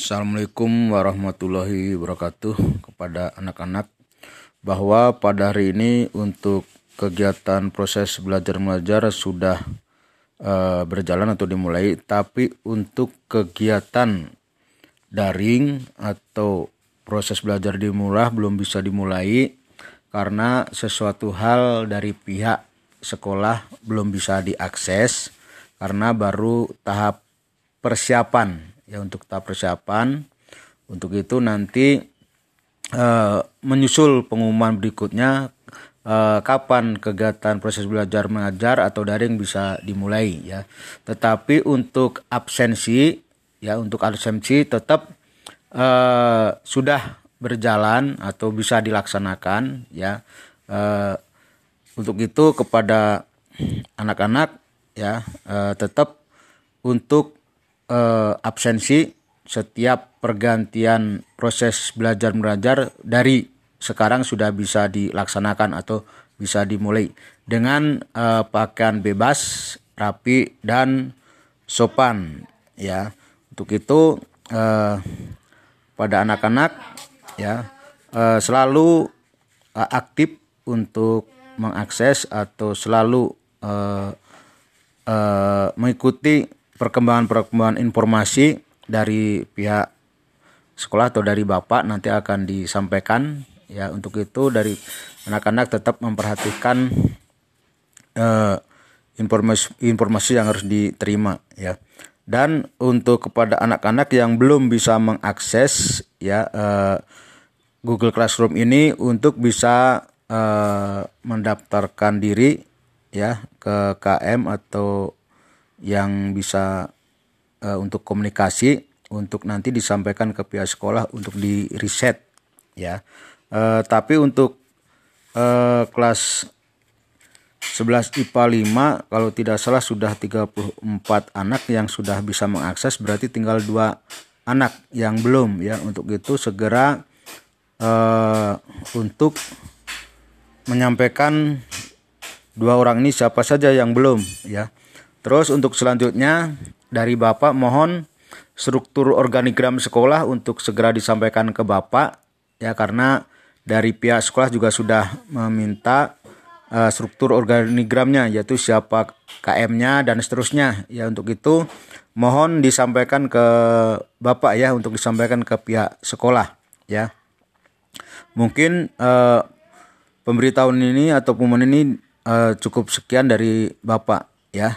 Assalamualaikum warahmatullahi wabarakatuh kepada anak-anak. Bahwa pada hari ini untuk kegiatan proses belajar mengajar sudah uh, berjalan atau dimulai tapi untuk kegiatan daring atau proses belajar dimulai belum bisa dimulai karena sesuatu hal dari pihak sekolah belum bisa diakses karena baru tahap persiapan ya untuk tahap persiapan. Untuk itu nanti uh, menyusul pengumuman berikutnya uh, kapan kegiatan proses belajar mengajar atau daring bisa dimulai ya. Tetapi untuk absensi ya untuk absensi tetap uh, sudah berjalan atau bisa dilaksanakan ya. Uh, untuk itu kepada anak-anak ya uh, tetap untuk uh, absensi setiap pergantian proses belajar mengajar dari sekarang sudah bisa dilaksanakan atau bisa dimulai dengan uh, pakaian bebas, rapi dan sopan ya. Untuk itu uh, pada anak-anak ya uh, selalu uh, aktif untuk mengakses atau selalu uh, uh, mengikuti perkembangan-perkembangan informasi dari pihak sekolah atau dari bapak nanti akan disampaikan ya untuk itu dari anak-anak tetap memperhatikan uh, informasi informasi yang harus diterima ya. Dan untuk kepada anak-anak yang belum bisa mengakses ya uh, Google Classroom ini untuk bisa uh, mendaftarkan diri ya ke KM atau yang bisa uh, untuk komunikasi untuk nanti disampaikan ke pihak sekolah untuk di reset ya. Uh, tapi untuk uh, kelas 11 IPA 5 kalau tidak salah sudah 34 anak yang sudah bisa mengakses berarti tinggal dua anak yang belum ya untuk itu segera uh, untuk menyampaikan dua orang ini siapa saja yang belum ya Terus untuk selanjutnya dari Bapak mohon struktur organigram sekolah untuk segera disampaikan ke Bapak ya karena dari pihak sekolah juga sudah meminta uh, struktur organigramnya yaitu siapa KM-nya dan seterusnya ya untuk itu mohon disampaikan ke Bapak ya untuk disampaikan ke pihak sekolah ya. Mungkin uh, pemberitahuan ini atau pengumuman ini uh, cukup sekian dari Bapak ya.